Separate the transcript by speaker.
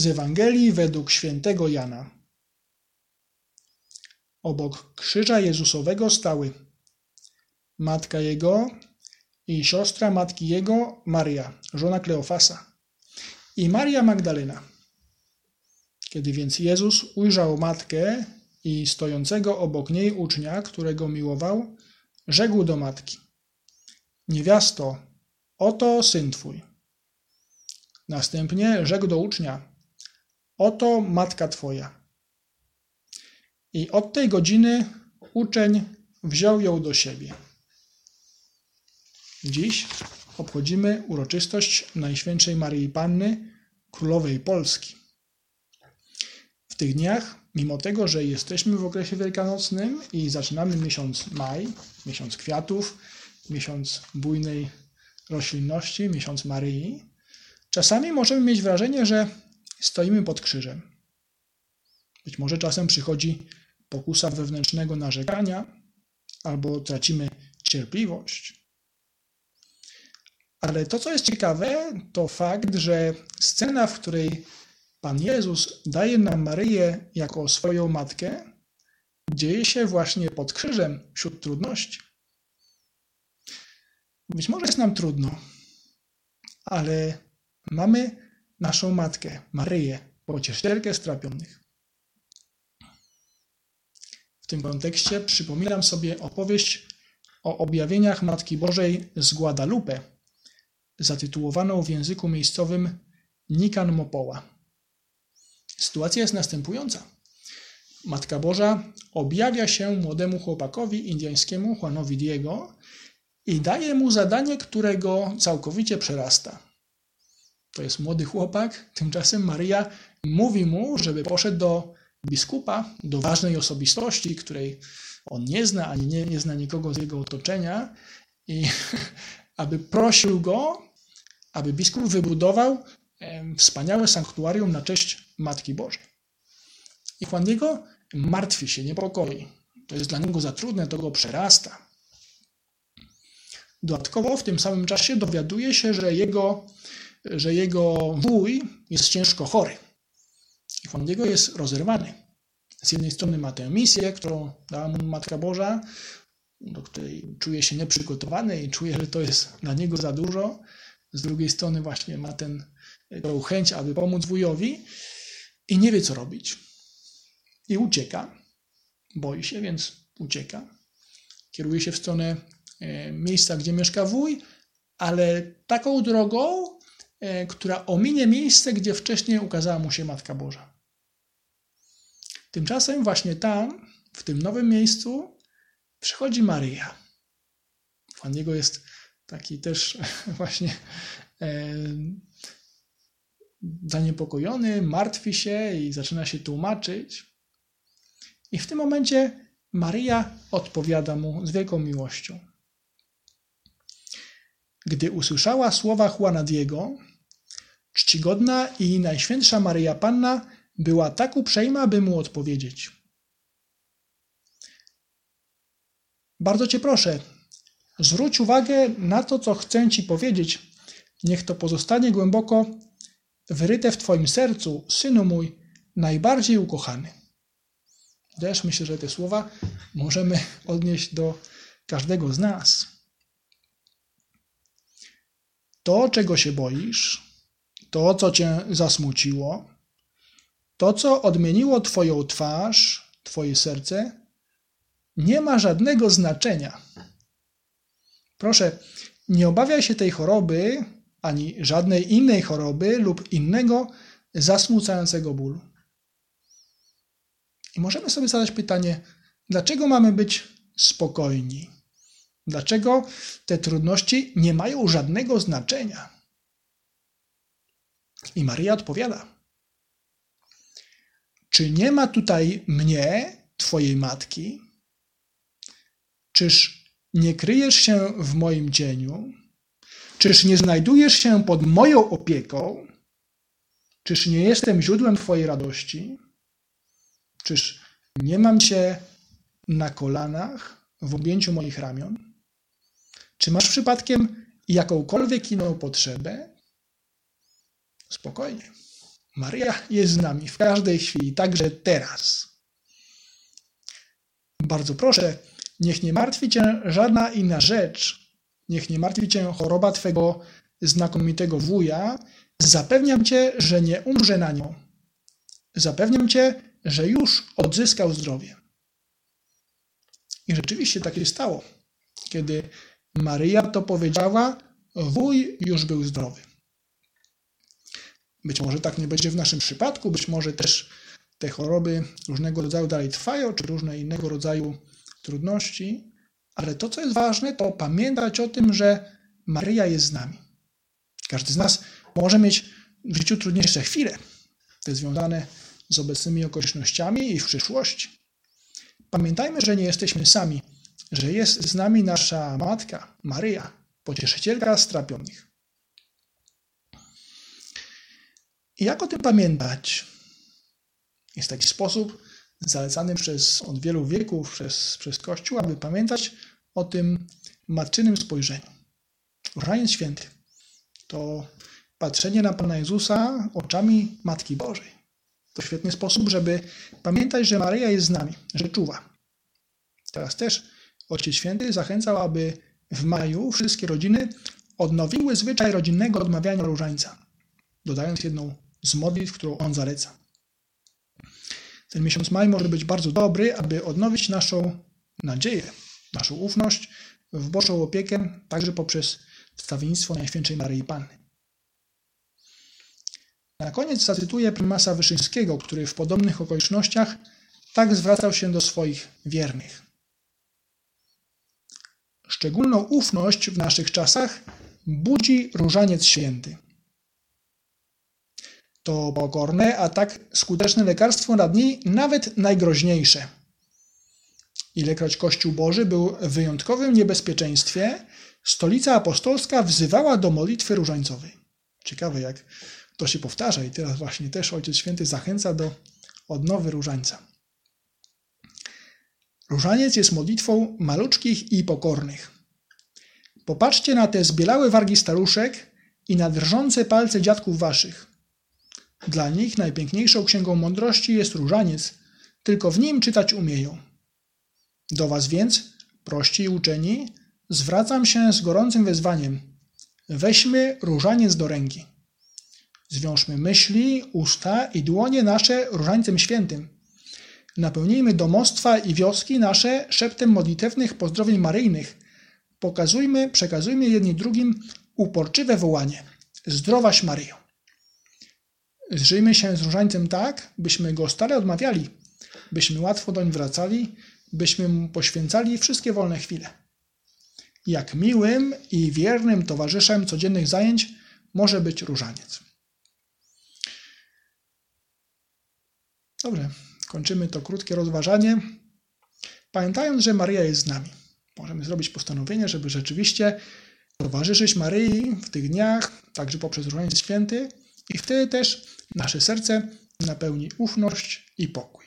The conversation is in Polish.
Speaker 1: z Ewangelii według świętego Jana. Obok krzyża Jezusowego stały matka jego i siostra matki jego, Maria, żona Kleofasa, i Maria Magdalena. Kiedy więc Jezus ujrzał matkę i stojącego obok niej ucznia, którego miłował, rzekł do matki: Niewiasto, oto syn twój. Następnie rzekł do ucznia: Oto matka twoja. I od tej godziny uczeń wziął ją do siebie. Dziś obchodzimy uroczystość Najświętszej Maryi Panny, Królowej Polski. W tych dniach, mimo tego, że jesteśmy w okresie wielkanocnym i zaczynamy miesiąc maj, miesiąc kwiatów, miesiąc bujnej roślinności, miesiąc Maryi, czasami możemy mieć wrażenie, że stoimy pod krzyżem. Być może czasem przychodzi pokusa wewnętrznego narzekania, albo tracimy cierpliwość. Ale to, co jest ciekawe, to fakt, że scena, w której Pan Jezus daje nam Maryję jako swoją matkę, dzieje się właśnie pod krzyżem wśród trudności. Być może jest nam trudno, ale mamy naszą matkę, Maryję, pocieszycielkę strapionych. W tym kontekście przypominam sobie opowieść o objawieniach Matki Bożej z Guadalupe, zatytułowaną w języku miejscowym Nikan Mopoła. Sytuacja jest następująca. Matka Boża objawia się młodemu chłopakowi indyjskiemu Juanowi Diego i daje mu zadanie, którego całkowicie przerasta. To jest młody chłopak, tymczasem Maria mówi mu, żeby poszedł do biskupa, do ważnej osobistości, której on nie zna, ani nie, nie zna nikogo z jego otoczenia, i aby prosił go, aby biskup wybudował wspaniałe sanktuarium na cześć Matki Bożej. I Juan Diego martwi się, niepokoi. To jest dla niego za trudne, to go przerasta. Dodatkowo w tym samym czasie dowiaduje się, że jego, że jego wuj jest ciężko chory. I Juan Diego jest rozerwany. Z jednej strony ma tę misję, którą dała mu Matka Boża, do której czuje się nieprzygotowany i czuje, że to jest dla niego za dużo. Z drugiej strony właśnie ma ten, tę chęć, aby pomóc wujowi i nie wie, co robić. I ucieka. Boi się, więc ucieka. Kieruje się w stronę e, miejsca, gdzie mieszka wuj, ale taką drogą, która ominie miejsce, gdzie wcześniej ukazała mu się Matka Boża. Tymczasem właśnie tam, w tym nowym miejscu, przychodzi Maryja. Pan Jego jest taki też właśnie e, zaniepokojony, martwi się i zaczyna się tłumaczyć. I w tym momencie Maryja odpowiada mu z wielką miłością. Gdy usłyszała słowa Juana Diego, czcigodna i najświętsza Maryja Panna była tak uprzejma, by mu odpowiedzieć. Bardzo cię proszę, zwróć uwagę na to, co chcę ci powiedzieć. Niech to pozostanie głęboko wyryte w twoim sercu, synu mój, najbardziej ukochany. Też myślę, że te słowa możemy odnieść do każdego z nas. To, czego się boisz, to, co cię zasmuciło, to, co odmieniło Twoją twarz, Twoje serce, nie ma żadnego znaczenia. Proszę, nie obawiaj się tej choroby, ani żadnej innej choroby lub innego zasmucającego bólu. I możemy sobie zadać pytanie, dlaczego mamy być spokojni? Dlaczego te trudności nie mają żadnego znaczenia? I Maria odpowiada: czy nie ma tutaj mnie, Twojej matki? Czyż nie kryjesz się w moim cieniu? Czyż nie znajdujesz się pod moją opieką? Czyż nie jestem źródłem Twojej radości? Czyż nie mam Cię na kolanach w objęciu moich ramion? Czy masz przypadkiem jakąkolwiek inną potrzebę? Spokojnie. Maryja jest z nami w każdej chwili, także teraz. Bardzo proszę, niech nie martwi cię żadna inna rzecz, niech nie martwi cię choroba twego znakomitego wuja, zapewniam cię, że nie umrze na nią. Zapewniam cię, że już odzyskał zdrowie. I rzeczywiście tak się stało. Kiedy Maryja to powiedziała, wuj już był zdrowy. Być może tak nie będzie w naszym przypadku, być może też te choroby różnego rodzaju dalej trwają, czy różne innego rodzaju trudności, ale to, co jest ważne, to pamiętać o tym, że Maryja jest z nami. Każdy z nas może mieć w życiu trudniejsze chwile, te związane z obecnymi okolicznościami i w przyszłości. Pamiętajmy, że nie jesteśmy sami, że jest z nami nasza matka, Maryja, pocieszycielka strapionych. I jak o tym pamiętać? Jest taki sposób zalecany przez, od wielu wieków przez, przez Kościół, aby pamiętać o tym matczynym spojrzeniu. Różaniec święty to patrzenie na Pana Jezusa oczami Matki Bożej. To świetny sposób, żeby pamiętać, że Maryja jest z nami, że czuwa. Teraz też Ojciec Święty zachęcał, aby w maju wszystkie rodziny odnowiły zwyczaj rodzinnego odmawiania różańca, dodając jedną z modlitw, którą on zaleca. Ten miesiąc maj może być bardzo dobry, aby odnowić naszą nadzieję, naszą ufność w Bożą opiekę, także poprzez wstawiennictwo Najświętszej Maryi Panny. Na koniec zacytuję prymasa Wyszyńskiego, który w podobnych okolicznościach tak zwracał się do swoich wiernych. Szczególną ufność w naszych czasach budzi różaniec święty. To pokorne, a tak skuteczne lekarstwo na dni nawet najgroźniejsze. Ilekroć Kościół Boży był w wyjątkowym niebezpieczeństwie, stolica apostolska wzywała do modlitwy różańcowej. Ciekawe, jak to się powtarza i teraz właśnie też Ojciec Święty zachęca do odnowy różańca. Różaniec jest modlitwą maluczkich i pokornych. Popatrzcie na te zbielałe wargi staruszek i na drżące palce dziadków waszych. Dla nich najpiękniejszą księgą mądrości jest różaniec, tylko w nim czytać umieją. Do was więc, prości i uczeni, zwracam się z gorącym wezwaniem. Weźmy różaniec do ręki. Zwiążmy myśli, usta i dłonie nasze różańcem świętym. Napełnijmy domostwa i wioski nasze szeptem modlitewnych pozdrowień maryjnych. Pokazujmy, przekazujmy jedni drugim uporczywe wołanie. Zdrowaś Maryjo. Zżyjmy się z różańcem tak, byśmy go stale odmawiali, byśmy łatwo doń wracali, byśmy mu poświęcali wszystkie wolne chwile. Jak miłym i wiernym towarzyszem codziennych zajęć może być różaniec. Dobrze, kończymy to krótkie rozważanie. Pamiętając, że Maria jest z nami, możemy zrobić postanowienie, żeby rzeczywiście towarzyszyć Maryi w tych dniach, także poprzez Różaniec Święty i wtedy też nasze serce napełni ufność i pokój.